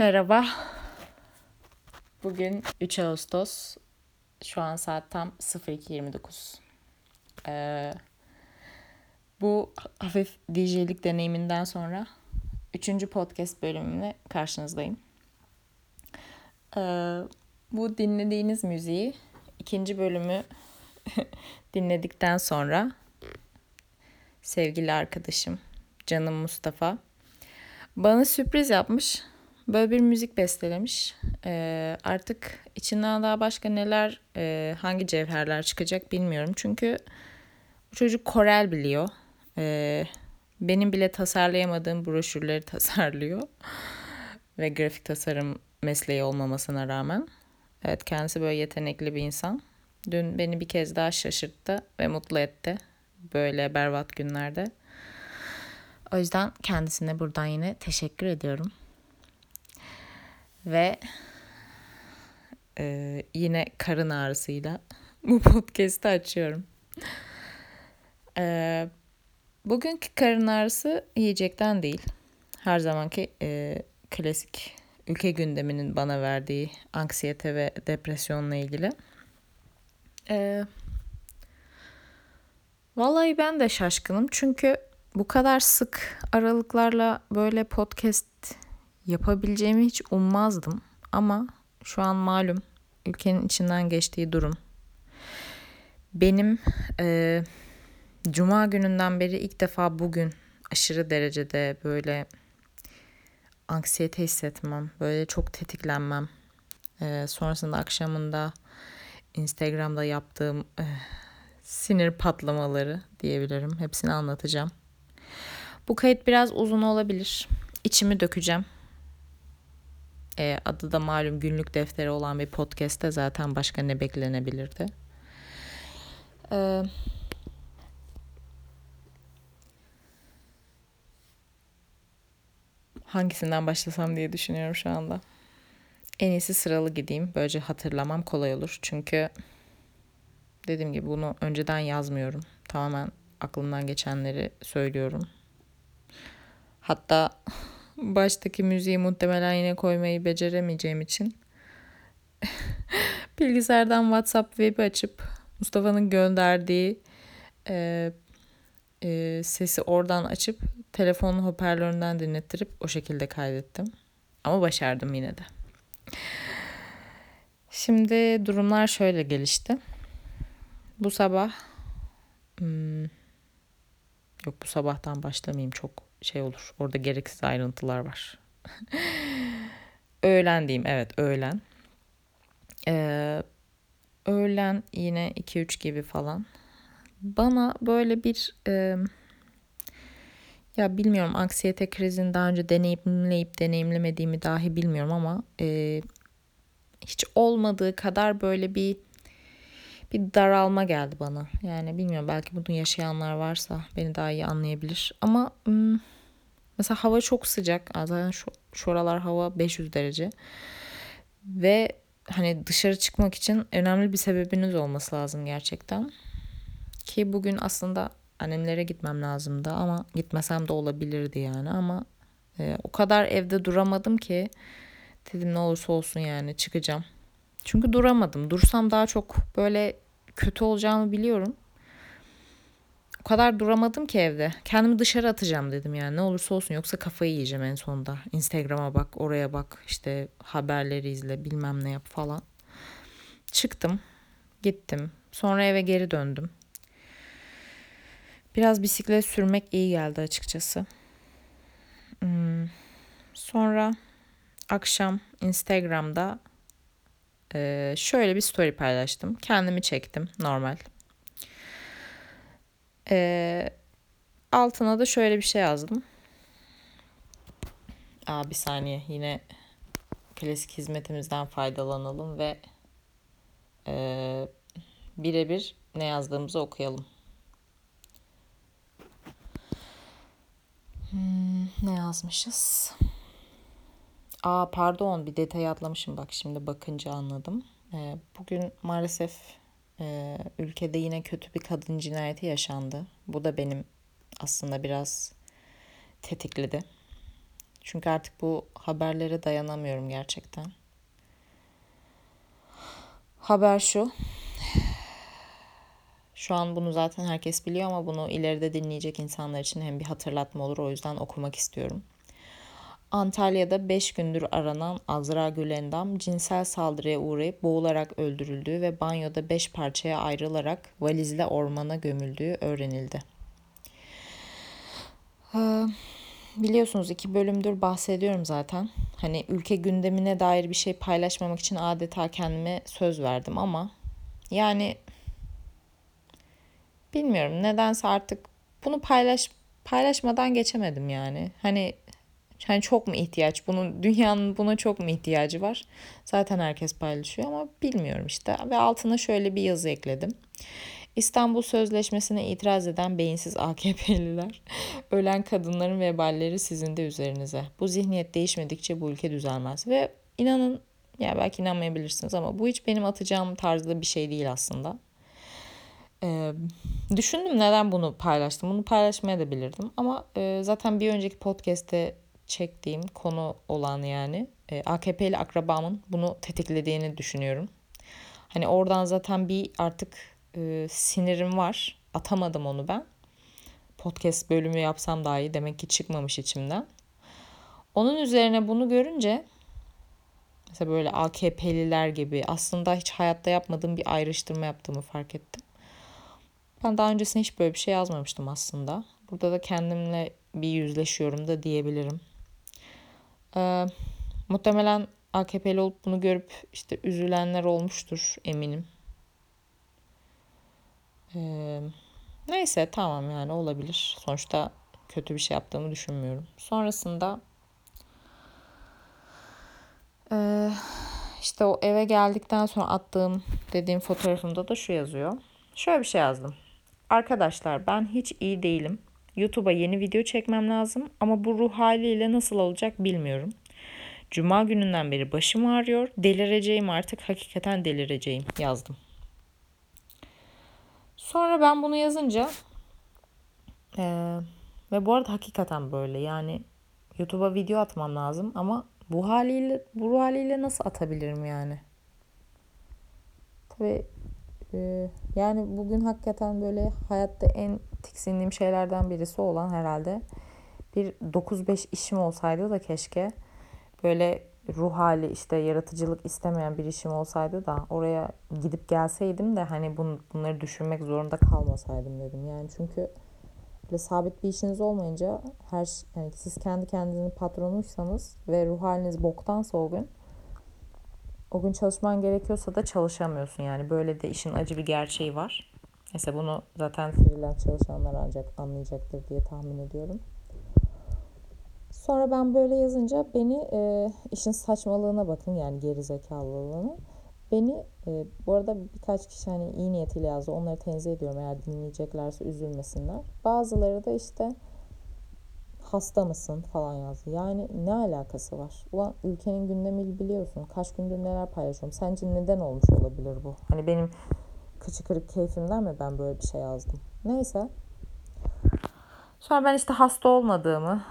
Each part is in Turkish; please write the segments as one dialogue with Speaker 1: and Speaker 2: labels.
Speaker 1: Merhaba. Bugün 3 Ağustos. Şu an saat tam 02.29. Ee, bu hafif DJ'lik deneyiminden sonra 3. podcast bölümüne karşınızdayım. Ee, bu dinlediğiniz müziği ikinci bölümü dinledikten sonra sevgili arkadaşım canım Mustafa bana sürpriz yapmış. Böyle bir müzik bestelemiş. Ee, artık içinden daha başka neler, e, hangi cevherler çıkacak bilmiyorum. Çünkü bu çocuk Korel biliyor. Ee, benim bile tasarlayamadığım broşürleri tasarlıyor. Ve grafik tasarım mesleği olmamasına rağmen. Evet kendisi böyle yetenekli bir insan. Dün beni bir kez daha şaşırttı ve mutlu etti. Böyle berbat günlerde. O yüzden kendisine buradan yine teşekkür ediyorum. Ve e, yine karın ağrısıyla bu podcast'i açıyorum. E, bugünkü karın ağrısı yiyecekten değil. Her zamanki e, klasik ülke gündeminin bana verdiği anksiyete ve depresyonla ilgili. E, vallahi ben de şaşkınım çünkü bu kadar sık aralıklarla böyle podcast yapabileceğimi hiç ummazdım. Ama şu an malum ülkenin içinden geçtiği durum. Benim e, cuma gününden beri ilk defa bugün aşırı derecede böyle anksiyete hissetmem, böyle çok tetiklenmem. E, sonrasında akşamında Instagram'da yaptığım e, sinir patlamaları diyebilirim. Hepsini anlatacağım. Bu kayıt biraz uzun olabilir. İçimi dökeceğim. E, adı da malum günlük defteri olan bir podcast'te zaten başka ne beklenebilirdi. E, hangisinden başlasam diye düşünüyorum şu anda. En iyisi sıralı gideyim. Böylece hatırlamam kolay olur. Çünkü dediğim gibi bunu önceden yazmıyorum. Tamamen aklımdan geçenleri söylüyorum. Hatta baştaki müziği muhtemelen yine koymayı beceremeyeceğim için bilgisayardan WhatsApp web'i açıp Mustafa'nın gönderdiği e, e, sesi oradan açıp telefonun hoparlöründen dinlettirip o şekilde kaydettim. Ama başardım yine de. Şimdi durumlar şöyle gelişti. Bu sabah hmm, yok bu sabahtan başlamayayım çok şey olur. Orada gereksiz ayrıntılar var. öğlen diyeyim evet öğlen. Ee, öğlen yine 2-3 gibi falan. Bana böyle bir e, ya bilmiyorum anksiyete krizini daha önce deneyimleyip deneyimlemediğimi dahi bilmiyorum ama e, hiç olmadığı kadar böyle bir bir daralma geldi bana. Yani bilmiyorum belki bunu yaşayanlar varsa beni daha iyi anlayabilir. Ama mesela hava çok sıcak. Zaten şu, şu aralar hava 500 derece. Ve hani dışarı çıkmak için önemli bir sebebiniz olması lazım gerçekten. Ki bugün aslında annemlere gitmem lazımdı ama gitmesem de olabilirdi yani ama e, o kadar evde duramadım ki dedim ne olursa olsun yani çıkacağım. Çünkü duramadım. Dursam daha çok böyle kötü olacağımı biliyorum. O kadar duramadım ki evde. Kendimi dışarı atacağım dedim yani ne olursa olsun yoksa kafayı yiyeceğim en sonunda. Instagram'a bak, oraya bak, işte haberleri izle, bilmem ne yap falan. Çıktım, gittim. Sonra eve geri döndüm. Biraz bisiklet sürmek iyi geldi açıkçası. Hmm. Sonra akşam Instagram'da e, şöyle bir story paylaştım. Kendimi çektim normal. E, altına da şöyle bir şey yazdım. Aa, bir saniye yine klasik hizmetimizden faydalanalım ve e, birebir ne yazdığımızı okuyalım. Hmm, ne yazmışız? Aa pardon bir detay atlamışım bak şimdi bakınca anladım. Ee, bugün maalesef e, ülkede yine kötü bir kadın cinayeti yaşandı. Bu da benim aslında biraz tetikledi. Çünkü artık bu haberlere dayanamıyorum gerçekten. Haber şu. Şu an bunu zaten herkes biliyor ama bunu ileride dinleyecek insanlar için hem bir hatırlatma olur. O yüzden okumak istiyorum. Antalya'da 5 gündür aranan Azra Gülendam cinsel saldırıya uğrayıp boğularak öldürüldüğü ve banyoda 5 parçaya ayrılarak valizle ormana gömüldüğü öğrenildi. Ee, biliyorsunuz iki bölümdür bahsediyorum zaten. Hani ülke gündemine dair bir şey paylaşmamak için adeta kendime söz verdim ama yani bilmiyorum nedense artık bunu paylaş paylaşmadan geçemedim yani. Hani hani çok mu ihtiyaç? Bunun dünyanın buna çok mu ihtiyacı var? Zaten herkes paylaşıyor ama bilmiyorum işte. Ve altına şöyle bir yazı ekledim. İstanbul Sözleşmesi'ne itiraz eden beyinsiz AKP'liler, ölen kadınların veballeri sizin de üzerinize. Bu zihniyet değişmedikçe bu ülke düzelmez. Ve inanın, ya belki inanmayabilirsiniz ama bu hiç benim atacağım tarzda bir şey değil aslında. Ee, düşündüm neden bunu paylaştım. Bunu paylaşmaya da bilirdim. Ama e, zaten bir önceki podcast'te çektiğim konu olan yani e, AKP'li akrabamın bunu tetiklediğini düşünüyorum. Hani oradan zaten bir artık e, sinirim var. Atamadım onu ben. Podcast bölümü yapsam daha iyi. Demek ki çıkmamış içimden. Onun üzerine bunu görünce mesela böyle AKP'liler gibi aslında hiç hayatta yapmadığım bir ayrıştırma yaptığımı fark ettim. Ben daha öncesinde hiç böyle bir şey yazmamıştım aslında. Burada da kendimle bir yüzleşiyorum da diyebilirim. Ee, muhtemelen AKP'li olup bunu görüp işte üzülenler olmuştur eminim. Ee, neyse tamam yani olabilir. Sonuçta kötü bir şey yaptığımı düşünmüyorum. Sonrasında e, işte o eve geldikten sonra attığım dediğim fotoğrafımda da şu yazıyor. Şöyle bir şey yazdım. Arkadaşlar ben hiç iyi değilim. YouTube'a yeni video çekmem lazım ama bu ruh haliyle nasıl olacak bilmiyorum. Cuma gününden beri başım ağrıyor. Delireceğim artık hakikaten delireceğim yazdım. Sonra ben bunu yazınca e, ve bu arada hakikaten böyle yani YouTube'a video atmam lazım ama bu haliyle bu haliyle nasıl atabilirim yani? Tabii e, yani bugün hakikaten böyle hayatta en tiksindiğim şeylerden birisi olan herhalde bir 9-5 işim olsaydı da keşke böyle ruh hali işte yaratıcılık istemeyen bir işim olsaydı da oraya gidip gelseydim de hani bun, bunları düşünmek zorunda kalmasaydım dedim. Yani çünkü böyle sabit bir işiniz olmayınca her yani siz kendi kendinizin patronuysanız ve ruh haliniz boktansa o gün o gün çalışman gerekiyorsa da çalışamıyorsun yani böyle de işin acı bir gerçeği var. Mesela bunu zaten freelance çalışanlar ancak anlayacaktır diye tahmin ediyorum. Sonra ben böyle yazınca beni e, işin saçmalığına bakın yani geri zekalılığına. Beni e, bu arada birkaç kişi hani iyi niyetiyle yazdı. Onları tenzih ediyorum eğer dinleyeceklerse üzülmesinler. Bazıları da işte hasta mısın falan yazdı. Yani ne alakası var? Ulan ülkenin gündemi biliyorsun. Kaç gündür neler paylaşıyorum. Sence neden olmuş olabilir bu? Hani benim kıçı kırık keyfimden mi ben böyle bir şey yazdım? Neyse. Sonra ben işte hasta olmadığımı,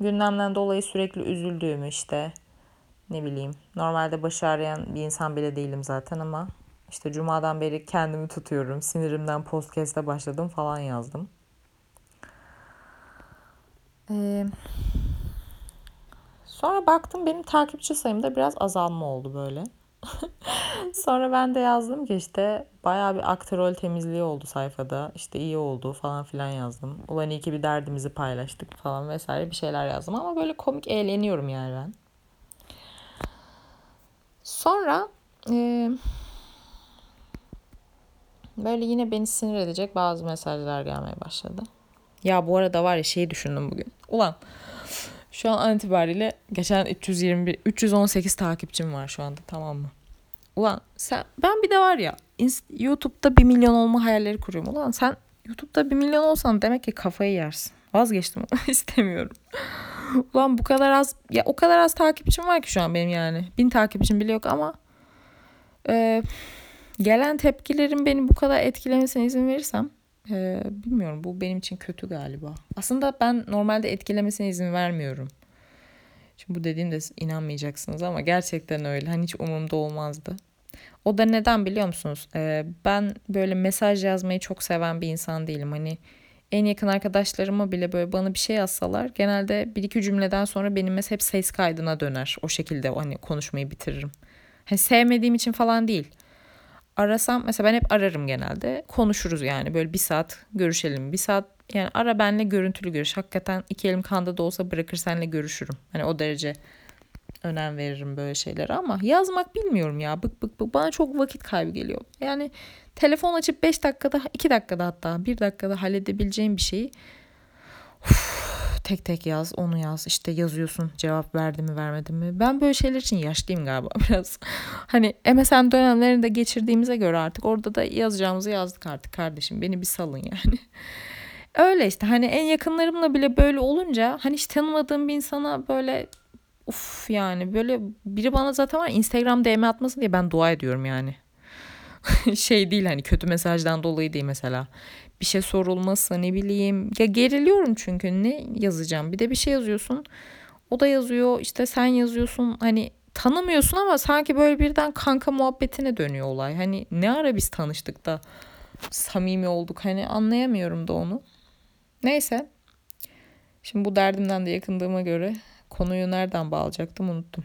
Speaker 1: gündemden dolayı sürekli üzüldüğümü işte ne bileyim normalde başı ağrıyan bir insan bile değilim zaten ama işte cumadan beri kendimi tutuyorum. Sinirimden podcast'e başladım falan yazdım. Ee, sonra baktım benim takipçi sayımda biraz azalma oldu böyle. Sonra ben de yazdım ki işte bayağı bir aktörol temizliği oldu sayfada. İşte iyi oldu falan filan yazdım. Ulan iyi ki bir derdimizi paylaştık falan vesaire bir şeyler yazdım. Ama böyle komik eğleniyorum yani ben. Sonra e, böyle yine beni sinir edecek bazı mesajlar gelmeye başladı. Ya bu arada var ya şeyi düşündüm bugün. Ulan şu an an itibariyle geçen 321 318 takipçim var şu anda tamam mı? Ulan sen ben bir de var ya YouTube'da bir milyon olma hayalleri kuruyorum. Ulan sen YouTube'da bir milyon olsan demek ki kafayı yersin. Vazgeçtim istemiyorum. Ulan bu kadar az ya o kadar az takipçim var ki şu an benim yani. Bin takipçim bile yok ama Ee, gelen tepkilerin beni bu kadar etkilemesine izin verirsem e, bilmiyorum bu benim için kötü galiba. Aslında ben normalde etkilemesine izin vermiyorum. Şimdi bu dediğimde inanmayacaksınız ama gerçekten öyle. Hani hiç umurumda olmazdı. O da neden biliyor musunuz? Ee, ben böyle mesaj yazmayı çok seven bir insan değilim. Hani en yakın arkadaşlarıma bile böyle bana bir şey yazsalar genelde bir iki cümleden sonra benim hep ses kaydına döner. O şekilde hani konuşmayı bitiririm. Hani sevmediğim için falan değil. Arasam mesela ben hep ararım genelde. Konuşuruz yani böyle bir saat görüşelim. Bir saat yani ara benle görüntülü görüş. Hakikaten iki elim kanda da olsa bırakır senle görüşürüm. Hani o derece önem veririm böyle şeylere ama yazmak bilmiyorum ya. Bık bık bık bana çok vakit kaybı geliyor. Yani telefon açıp 5 dakikada 2 dakikada hatta 1 dakikada halledebileceğim bir şeyi uf, tek tek yaz onu yaz işte yazıyorsun cevap verdi mi vermedi mi. Ben böyle şeyler için yaşlıyım galiba biraz. hani MSN dönemlerinde geçirdiğimize göre artık orada da yazacağımızı yazdık artık kardeşim beni bir salın yani. Öyle işte hani en yakınlarımla bile böyle olunca hani hiç tanımadığım bir insana böyle uf yani böyle biri bana zaten var Instagram DM atmasın diye ben dua ediyorum yani. şey değil hani kötü mesajdan dolayı değil mesela. Bir şey sorulması ne bileyim. Ya geriliyorum çünkü ne yazacağım. Bir de bir şey yazıyorsun. O da yazıyor işte sen yazıyorsun hani tanımıyorsun ama sanki böyle birden kanka muhabbetine dönüyor olay. Hani ne ara biz tanıştık da samimi olduk hani anlayamıyorum da onu. Neyse. Şimdi bu derdimden de yakındığıma göre konuyu nereden bağlayacaktım unuttum.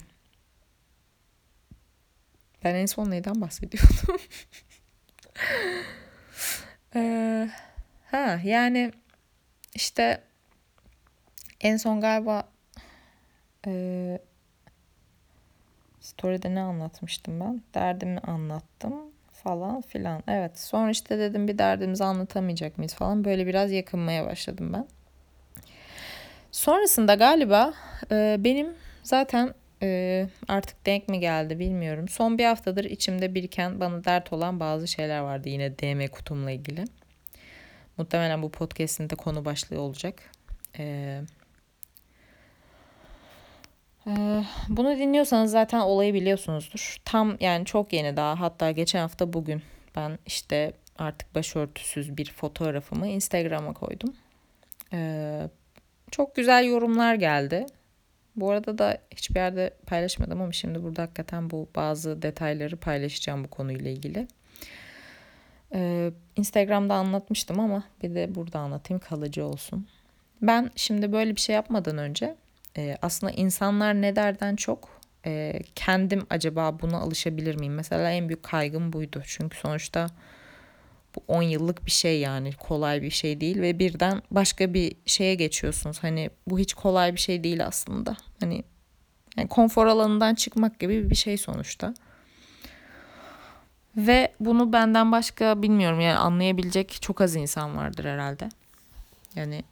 Speaker 1: Ben en son neyden bahsediyordum? ee, ha yani işte en son galiba e, story'de ne anlatmıştım ben? Derdimi anlattım falan filan. Evet sonra işte dedim bir derdimizi anlatamayacak mıyız falan. Böyle biraz yakınmaya başladım ben. Sonrasında galiba e, benim zaten e, artık denk mi geldi bilmiyorum. Son bir haftadır içimde biriken bana dert olan bazı şeyler vardı yine DM kutumla ilgili. Muhtemelen bu podcast'in de konu başlığı olacak. Ee, e, bunu dinliyorsanız zaten olayı biliyorsunuzdur. Tam yani çok yeni daha hatta geçen hafta bugün ben işte artık başörtüsüz bir fotoğrafımı Instagram'a koydum. Ee, çok güzel yorumlar geldi. Bu arada da hiçbir yerde paylaşmadım ama şimdi burada hakikaten bu bazı detayları paylaşacağım bu konuyla ilgili. Ee, Instagram'da anlatmıştım ama bir de burada anlatayım kalıcı olsun. Ben şimdi böyle bir şey yapmadan önce e, aslında insanlar ne derden çok e, kendim acaba buna alışabilir miyim? Mesela en büyük kaygım buydu. Çünkü sonuçta bu 10 yıllık bir şey yani kolay bir şey değil ve birden başka bir şeye geçiyorsunuz. Hani bu hiç kolay bir şey değil aslında. Hani yani konfor alanından çıkmak gibi bir şey sonuçta. Ve bunu benden başka bilmiyorum yani anlayabilecek çok az insan vardır herhalde. Yani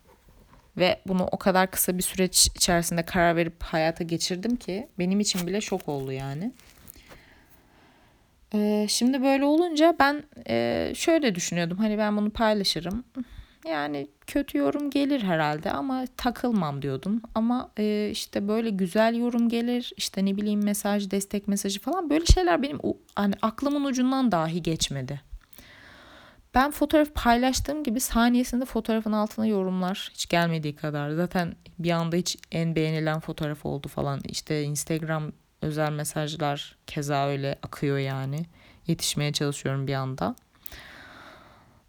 Speaker 1: ve bunu o kadar kısa bir süreç içerisinde karar verip hayata geçirdim ki benim için bile şok oldu yani. Ee, şimdi böyle olunca ben e, şöyle düşünüyordum. Hani ben bunu paylaşırım. Yani kötü yorum gelir herhalde ama takılmam diyordum. Ama e, işte böyle güzel yorum gelir. işte ne bileyim mesaj, destek mesajı falan böyle şeyler benim hani aklımın ucundan dahi geçmedi. Ben fotoğraf paylaştığım gibi saniyesinde fotoğrafın altına yorumlar hiç gelmediği kadar. Zaten bir anda hiç en beğenilen fotoğraf oldu falan. İşte Instagram özel mesajlar keza öyle akıyor yani. Yetişmeye çalışıyorum bir anda.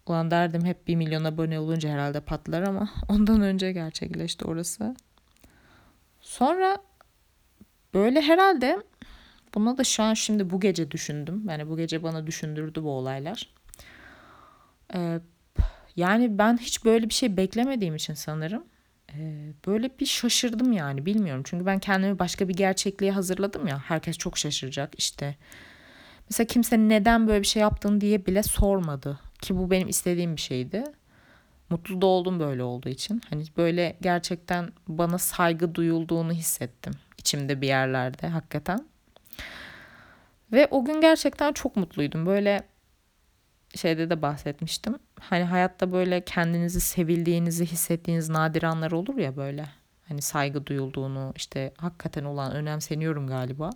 Speaker 1: Ulan derdim hep bir milyon abone olunca herhalde patlar ama ondan önce gerçekleşti orası. Sonra böyle herhalde buna da şu an şimdi bu gece düşündüm. Yani bu gece bana düşündürdü bu olaylar. Ee, yani ben hiç böyle bir şey beklemediğim için sanırım ee, böyle bir şaşırdım yani bilmiyorum. Çünkü ben kendimi başka bir gerçekliğe hazırladım ya. Herkes çok şaşıracak işte. Mesela kimse neden böyle bir şey yaptın diye bile sormadı. Ki bu benim istediğim bir şeydi. Mutlu da oldum böyle olduğu için. Hani böyle gerçekten bana saygı duyulduğunu hissettim. içimde bir yerlerde hakikaten. Ve o gün gerçekten çok mutluydum. Böyle şeyde de bahsetmiştim. Hani hayatta böyle kendinizi sevildiğinizi hissettiğiniz nadir anlar olur ya böyle. Hani saygı duyulduğunu işte hakikaten olan önemseniyorum galiba.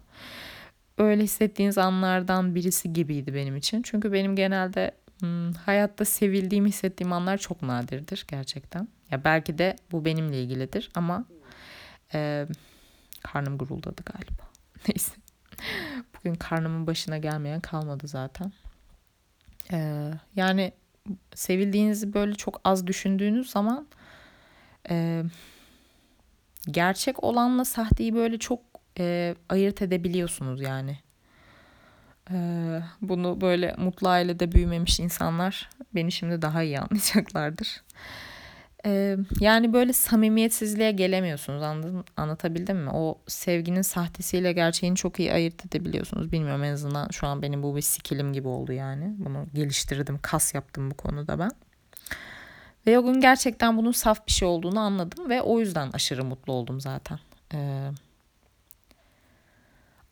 Speaker 1: öyle hissettiğiniz anlardan birisi gibiydi benim için. Çünkü benim genelde hmm, hayatta sevildiğimi hissettiğim anlar çok nadirdir gerçekten. Ya belki de bu benimle ilgilidir ama e, karnım guruldadı galiba. Neyse. Bugün karnımın başına gelmeyen kalmadı zaten. E, yani sevildiğinizi böyle çok az düşündüğünüz zaman e, gerçek olanla sahteyi böyle çok e, ayırt edebiliyorsunuz yani. E, bunu böyle mutlu ailede büyümemiş insanlar beni şimdi daha iyi anlayacaklardır. E, yani böyle samimiyetsizliğe gelemiyorsunuz anladın, anlatabildim mi? O sevginin sahtesiyle gerçeğini çok iyi ayırt edebiliyorsunuz. Bilmiyorum en azından şu an benim bu bir skillim gibi oldu yani. Bunu geliştirdim, kas yaptım bu konuda ben. Ve o gün gerçekten bunun saf bir şey olduğunu anladım ve o yüzden aşırı mutlu oldum zaten. Ee,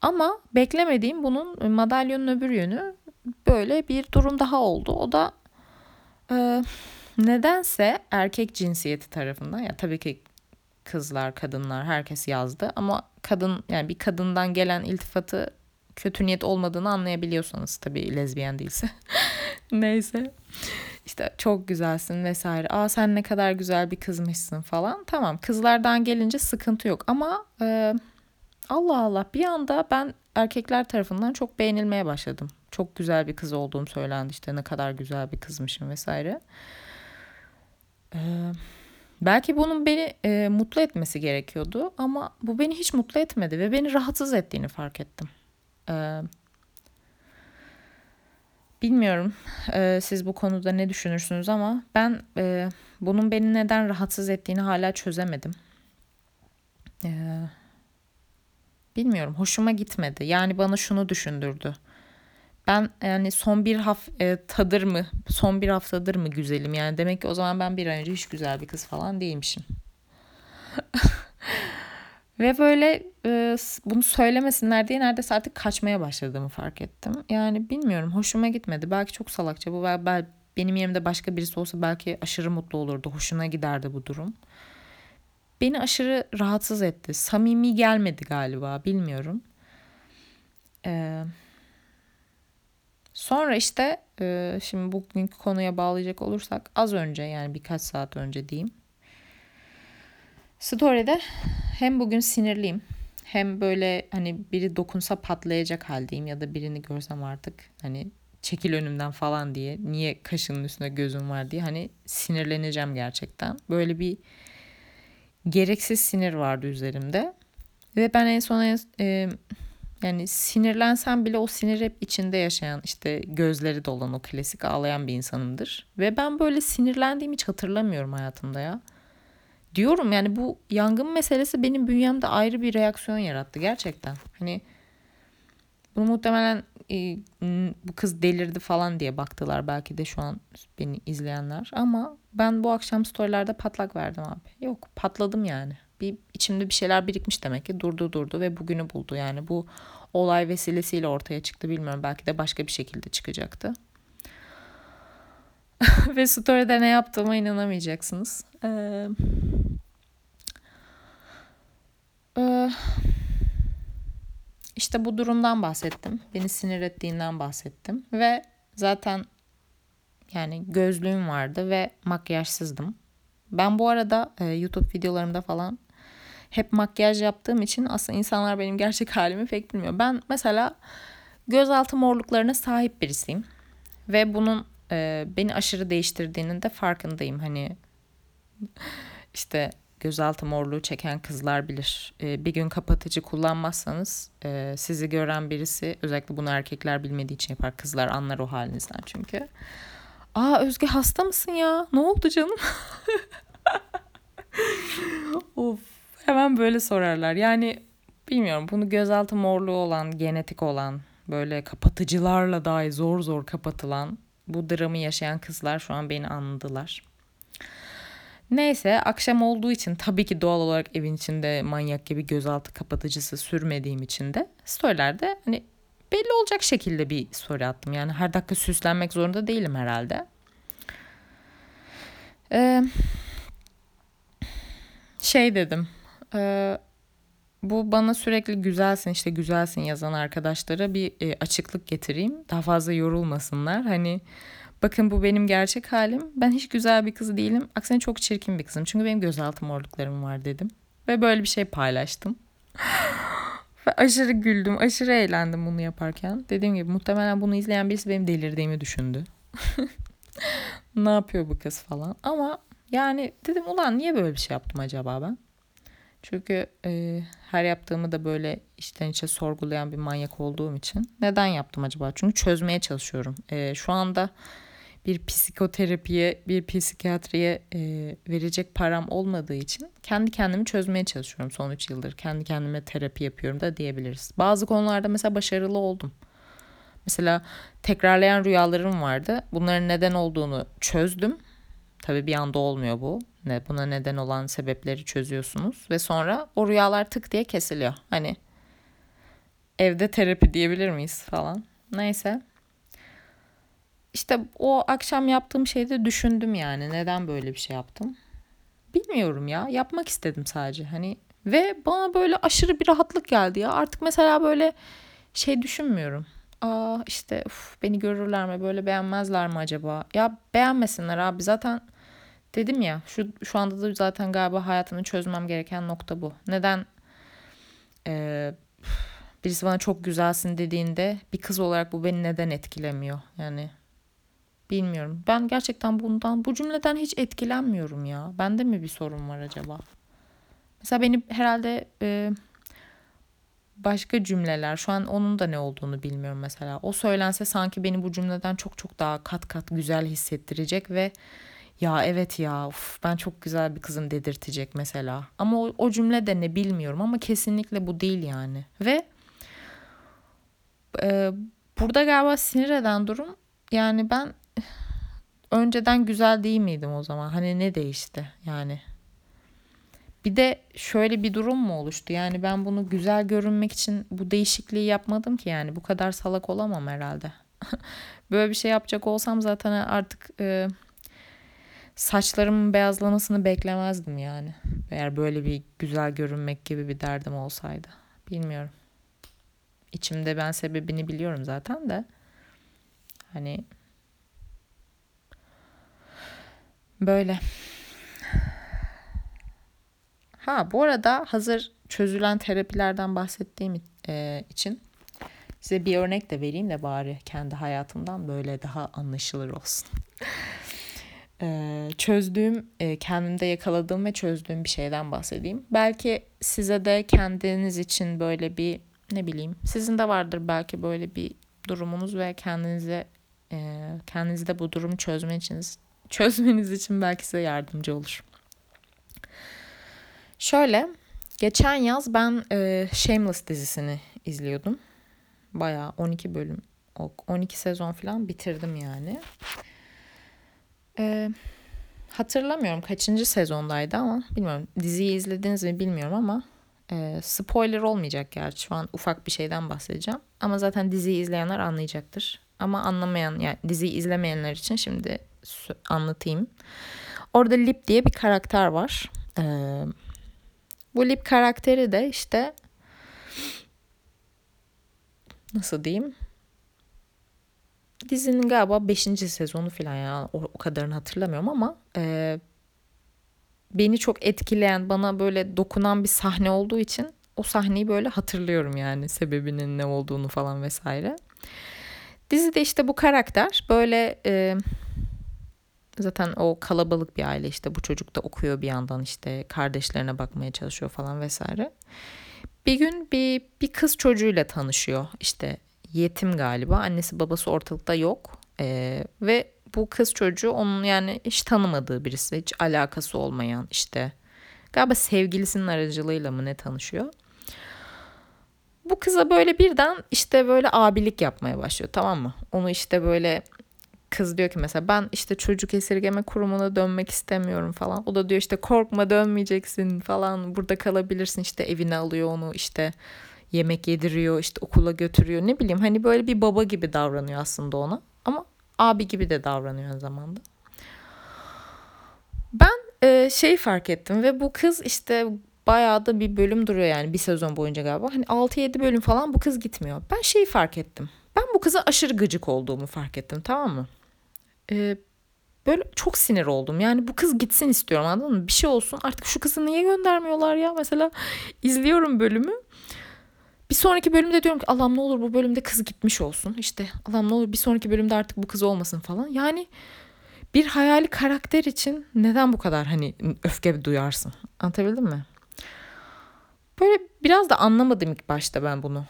Speaker 1: ama beklemediğim bunun madalyonun öbür yönü böyle bir durum daha oldu. O da e, nedense erkek cinsiyeti tarafından ya tabii ki kızlar, kadınlar herkes yazdı ama kadın yani bir kadından gelen iltifatı kötü niyet olmadığını anlayabiliyorsanız tabii lezbiyen değilse. Neyse işte çok güzelsin vesaire. Aa sen ne kadar güzel bir kızmışsın falan. Tamam kızlardan gelince sıkıntı yok ama e, Allah Allah bir anda ben erkekler tarafından çok beğenilmeye başladım. Çok güzel bir kız olduğum söylendi işte ne kadar güzel bir kızmışım vesaire. Ee, belki bunun beni e, mutlu etmesi gerekiyordu ama bu beni hiç mutlu etmedi ve beni rahatsız ettiğini fark ettim. Ee, Bilmiyorum e, siz bu konuda ne düşünürsünüz ama ben e, bunun beni neden rahatsız ettiğini hala çözemedim. E, bilmiyorum hoşuma gitmedi. Yani bana şunu düşündürdü. Ben yani son bir haftadır mı son bir haftadır mı güzelim yani demek ki o zaman ben bir ay önce hiç güzel bir kız falan değilmişim. Ve böyle e, bunu söylemesinler diye neredeyse artık kaçmaya başladığımı fark ettim. Yani bilmiyorum hoşuma gitmedi. Belki çok salakça bu. Belki benim yerimde başka birisi olsa belki aşırı mutlu olurdu. Hoşuna giderdi bu durum. Beni aşırı rahatsız etti. Samimi gelmedi galiba bilmiyorum. Ee, sonra işte e, şimdi bugünkü konuya bağlayacak olursak az önce yani birkaç saat önce diyeyim. Story'de hem bugün sinirliyim hem böyle hani biri dokunsa patlayacak haldeyim ya da birini görsem artık hani çekil önümden falan diye niye kaşının üstünde gözüm var diye hani sinirleneceğim gerçekten. Böyle bir gereksiz sinir vardı üzerimde. Ve ben en son e, yani sinirlensem bile o sinir hep içinde yaşayan işte gözleri dolan o klasik ağlayan bir insanımdır. Ve ben böyle sinirlendiğimi hiç hatırlamıyorum hayatımda ya diyorum yani bu yangın meselesi benim bünyemde ayrı bir reaksiyon yarattı gerçekten. Hani bunu muhtemelen e, bu kız delirdi falan diye baktılar belki de şu an beni izleyenler. Ama ben bu akşam storylerde patlak verdim abi. Yok patladım yani. Bir içimde bir şeyler birikmiş demek ki durdu durdu ve bugünü buldu. Yani bu olay vesilesiyle ortaya çıktı bilmiyorum. Belki de başka bir şekilde çıkacaktı. ve story'de ne yaptığıma inanamayacaksınız. Ee, işte bu durumdan bahsettim. Beni sinir ettiğinden bahsettim. Ve zaten yani gözlüğüm vardı ve makyajsızdım. Ben bu arada e, YouTube videolarımda falan hep makyaj yaptığım için aslında insanlar benim gerçek halimi pek bilmiyor. Ben mesela gözaltı morluklarına sahip birisiyim. Ve bunun e, beni aşırı değiştirdiğinin de farkındayım. Hani işte gözaltı morluğu çeken kızlar bilir. E, bir gün kapatıcı kullanmazsanız e, sizi gören birisi özellikle bunu erkekler bilmediği için yapar. Kızlar anlar o halinizden çünkü. Aa Özge hasta mısın ya? Ne oldu canım? of hemen böyle sorarlar. Yani bilmiyorum bunu gözaltı morluğu olan, genetik olan, böyle kapatıcılarla dahi zor zor kapatılan bu dramı yaşayan kızlar şu an beni anladılar. Neyse akşam olduğu için tabii ki doğal olarak evin içinde manyak gibi gözaltı kapatıcısı sürmediğim için de storylerde hani belli olacak şekilde bir story attım. Yani her dakika süslenmek zorunda değilim herhalde. Ee, şey dedim. E, bu bana sürekli güzelsin işte güzelsin yazan arkadaşlara bir e, açıklık getireyim. Daha fazla yorulmasınlar. Hani bakın bu benim gerçek halim. Ben hiç güzel bir kız değilim. Aksine çok çirkin bir kızım. Çünkü benim gözaltı morluklarım var dedim. Ve böyle bir şey paylaştım. Ve aşırı güldüm, aşırı eğlendim bunu yaparken. Dediğim gibi muhtemelen bunu izleyen birisi benim delirdiğimi düşündü. ne yapıyor bu kız falan. Ama yani dedim ulan niye böyle bir şey yaptım acaba ben? Çünkü e, her yaptığımı da böyle içten içe sorgulayan bir manyak olduğum için. Neden yaptım acaba? Çünkü çözmeye çalışıyorum. E, şu anda bir psikoterapiye, bir psikiyatriye e, verecek param olmadığı için kendi kendimi çözmeye çalışıyorum son 3 yıldır. Kendi kendime terapi yapıyorum da diyebiliriz. Bazı konularda mesela başarılı oldum. Mesela tekrarlayan rüyalarım vardı. Bunların neden olduğunu çözdüm. Tabii bir anda olmuyor bu. Ne buna neden olan sebepleri çözüyorsunuz ve sonra o rüyalar tık diye kesiliyor. Hani evde terapi diyebilir miyiz falan. Neyse. İşte o akşam yaptığım şeyde düşündüm yani neden böyle bir şey yaptım. Bilmiyorum ya yapmak istedim sadece hani ve bana böyle aşırı bir rahatlık geldi ya artık mesela böyle şey düşünmüyorum. Aa işte uf, beni görürler mi böyle beğenmezler mi acaba? Ya beğenmesinler abi zaten dedim ya şu şu anda da zaten galiba hayatımı çözmem gereken nokta bu. Neden e, birisi bana çok güzelsin dediğinde bir kız olarak bu beni neden etkilemiyor? Yani bilmiyorum. Ben gerçekten bundan bu cümleden hiç etkilenmiyorum ya. Bende mi bir sorun var acaba? Mesela benim herhalde e, başka cümleler şu an onun da ne olduğunu bilmiyorum mesela. O söylense sanki beni bu cümleden çok çok daha kat kat güzel hissettirecek ve ya evet ya uf, ben çok güzel bir kızım dedirtecek mesela. Ama o, o cümle de ne bilmiyorum ama kesinlikle bu değil yani. Ve e, burada galiba sinir eden durum yani ben önceden güzel değil miydim o zaman? Hani ne değişti yani? Bir de şöyle bir durum mu oluştu? Yani ben bunu güzel görünmek için bu değişikliği yapmadım ki yani bu kadar salak olamam herhalde. Böyle bir şey yapacak olsam zaten artık e, saçlarımın beyazlamasını beklemezdim yani. Eğer böyle bir güzel görünmek gibi bir derdim olsaydı. Bilmiyorum. İçimde ben sebebini biliyorum zaten de. Hani böyle. Ha bu arada hazır çözülen terapilerden bahsettiğim e, için size bir örnek de vereyim de bari kendi hayatımdan böyle daha anlaşılır olsun. e, çözdüğüm, e, kendimde yakaladığım ve çözdüğüm bir şeyden bahsedeyim. Belki size de kendiniz için böyle bir ne bileyim sizin de vardır belki böyle bir durumunuz ve kendinize e, kendinizde bu durumu çözme için çözmeniz için belki size yardımcı olur. Şöyle geçen yaz ben e, Shameless dizisini izliyordum. Bayağı 12 bölüm 12 sezon falan bitirdim yani. E, hatırlamıyorum kaçıncı sezondaydı ama bilmiyorum diziyi izlediniz mi bilmiyorum ama e, spoiler olmayacak gerçi şu an ufak bir şeyden bahsedeceğim. Ama zaten diziyi izleyenler anlayacaktır. Ama anlamayan yani diziyi izlemeyenler için şimdi anlatayım. Orada Lip diye bir karakter var. Ee, bu Lip karakteri de işte nasıl diyeyim? Dizinin galiba 5. sezonu falan ya o, o kadarını hatırlamıyorum ama e, beni çok etkileyen bana böyle dokunan bir sahne olduğu için o sahneyi böyle hatırlıyorum yani sebebinin ne olduğunu falan vesaire. Dizide işte bu karakter böyle e, zaten o kalabalık bir aile işte bu çocuk da okuyor bir yandan işte kardeşlerine bakmaya çalışıyor falan vesaire. Bir gün bir, bir kız çocuğuyla tanışıyor işte yetim galiba annesi babası ortalıkta yok ee, ve bu kız çocuğu onun yani hiç tanımadığı birisi hiç alakası olmayan işte galiba sevgilisinin aracılığıyla mı ne tanışıyor. Bu kıza böyle birden işte böyle abilik yapmaya başlıyor tamam mı? Onu işte böyle kız diyor ki mesela ben işte çocuk esirgeme kurumuna dönmek istemiyorum falan. O da diyor işte korkma dönmeyeceksin falan burada kalabilirsin işte evine alıyor onu işte yemek yediriyor işte okula götürüyor ne bileyim hani böyle bir baba gibi davranıyor aslında ona ama abi gibi de davranıyor aynı zamanda. Ben e, şey fark ettim ve bu kız işte bayağı da bir bölüm duruyor yani bir sezon boyunca galiba. Hani 6-7 bölüm falan bu kız gitmiyor. Ben şeyi fark ettim. Ben bu kıza aşırı gıcık olduğumu fark ettim tamam mı? Ee, böyle çok sinir oldum. Yani bu kız gitsin istiyorum anladın mı? Bir şey olsun artık şu kızı niye göndermiyorlar ya? Mesela izliyorum bölümü. Bir sonraki bölümde diyorum ki Allah'ım ne olur bu bölümde kız gitmiş olsun. İşte Allah'ım ne olur bir sonraki bölümde artık bu kız olmasın falan. Yani bir hayali karakter için neden bu kadar hani öfke duyarsın? Anlatabildim mi? Böyle biraz da anlamadım ilk başta ben bunu.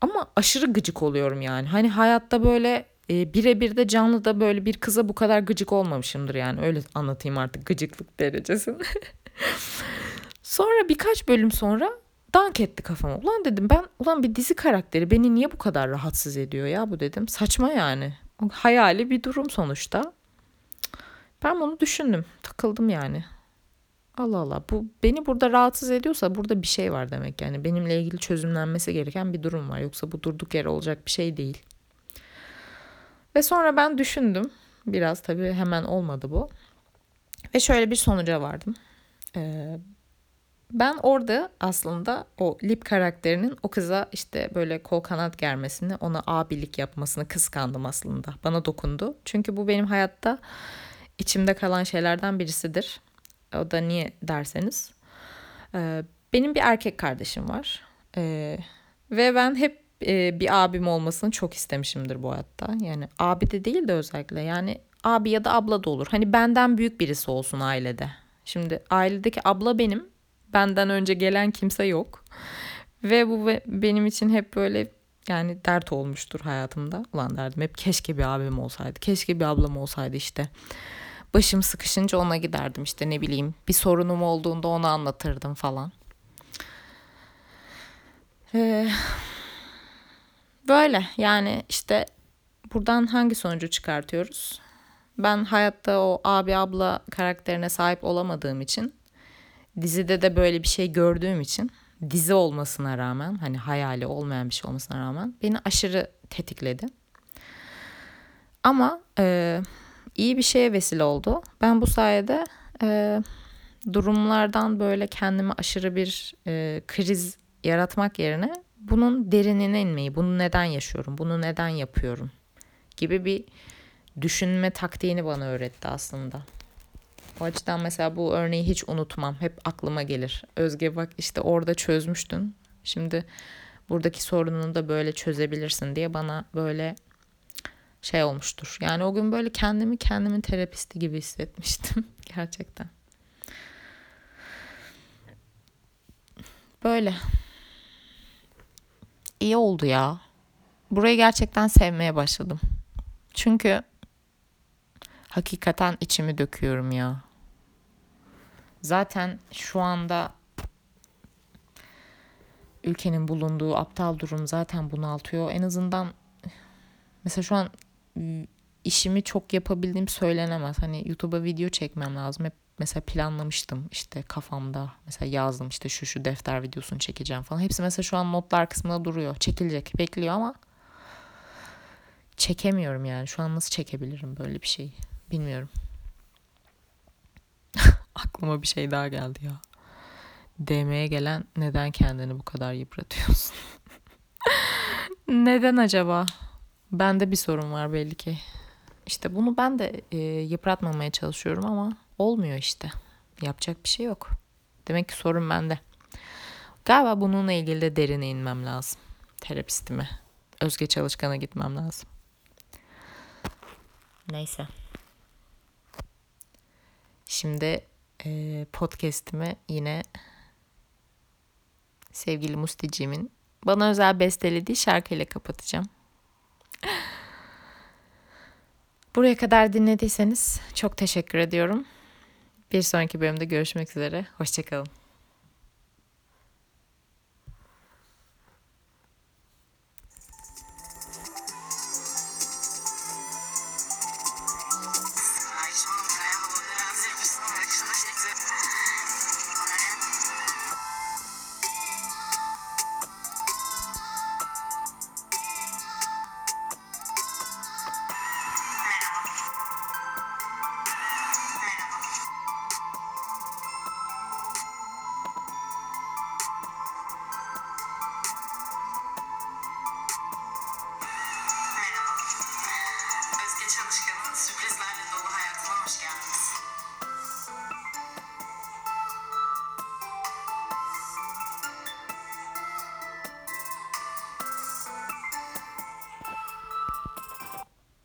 Speaker 1: Ama aşırı gıcık oluyorum yani. Hani hayatta böyle e, birebir de canlı da böyle bir kıza bu kadar gıcık olmamışımdır yani. Öyle anlatayım artık gıcıklık derecesini. sonra birkaç bölüm sonra dank etti kafama. Ulan dedim ben ulan bir dizi karakteri beni niye bu kadar rahatsız ediyor ya bu dedim. Saçma yani. Hayali bir durum sonuçta. Ben bunu düşündüm. Takıldım yani. Allah Allah bu beni burada rahatsız ediyorsa burada bir şey var demek yani benimle ilgili çözümlenmesi gereken bir durum var yoksa bu durduk yere olacak bir şey değil. Ve sonra ben düşündüm biraz tabii hemen olmadı bu ve şöyle bir sonuca vardım. Ee, ben orada aslında o Lip karakterinin o kıza işte böyle kol kanat germesini, ona abilik yapmasını kıskandım aslında. Bana dokundu. Çünkü bu benim hayatta içimde kalan şeylerden birisidir. O da niye derseniz. E, benim bir erkek kardeşim var. E, ve ben hep e, bir abim olmasını çok istemişimdir bu hayatta. Yani abi de değil de özellikle yani abi ya da abla da olur. Hani benden büyük birisi olsun ailede. Şimdi ailedeki abla benim. Benden önce gelen kimse yok. Ve bu benim için hep böyle yani dert olmuştur hayatımda. Ulan derdim hep keşke bir abim olsaydı. Keşke bir ablam olsaydı işte başım sıkışınca ona giderdim işte ne bileyim bir sorunum olduğunda onu anlatırdım falan. Ee, böyle yani işte buradan hangi sonucu çıkartıyoruz? Ben hayatta o abi abla karakterine sahip olamadığım için dizide de böyle bir şey gördüğüm için dizi olmasına rağmen hani hayali olmayan bir şey olmasına rağmen beni aşırı tetikledi. Ama e, iyi bir şeye vesile oldu. Ben bu sayede e, durumlardan böyle kendime aşırı bir e, kriz yaratmak yerine bunun derinine inmeyi, bunu neden yaşıyorum, bunu neden yapıyorum gibi bir düşünme taktiğini bana öğretti aslında. O açıdan mesela bu örneği hiç unutmam. Hep aklıma gelir. Özge bak işte orada çözmüştün. Şimdi buradaki sorununu da böyle çözebilirsin diye bana böyle şey olmuştur. Yani o gün böyle kendimi kendimin terapisti gibi hissetmiştim gerçekten. Böyle. İyi oldu ya. Burayı gerçekten sevmeye başladım. Çünkü hakikaten içimi döküyorum ya. Zaten şu anda ülkenin bulunduğu aptal durum zaten bunaltıyor. En azından mesela şu an işimi çok yapabildiğim söylenemez. Hani YouTube'a video çekmem lazım. Hep mesela planlamıştım işte kafamda. Mesela yazdım işte şu şu defter videosunu çekeceğim falan. Hepsi mesela şu an notlar kısmında duruyor. Çekilecek, bekliyor ama çekemiyorum yani. Şu an nasıl çekebilirim böyle bir şey? Bilmiyorum. Aklıma bir şey daha geldi ya. DM'ye gelen neden kendini bu kadar yıpratıyorsun? neden acaba? Bende bir sorun var belli ki. İşte bunu ben de e, yıpratmamaya çalışıyorum ama olmuyor işte. Yapacak bir şey yok. Demek ki sorun bende. Galiba bununla ilgili de derine inmem lazım. Terapistime. Özge Çalışkan'a gitmem lazım. Neyse. Şimdi e, podcast'imi yine sevgili Musticiğimin bana özel bestelediği şarkıyla kapatacağım. Buraya kadar dinlediyseniz çok teşekkür ediyorum. Bir sonraki bölümde görüşmek üzere. Hoşçakalın.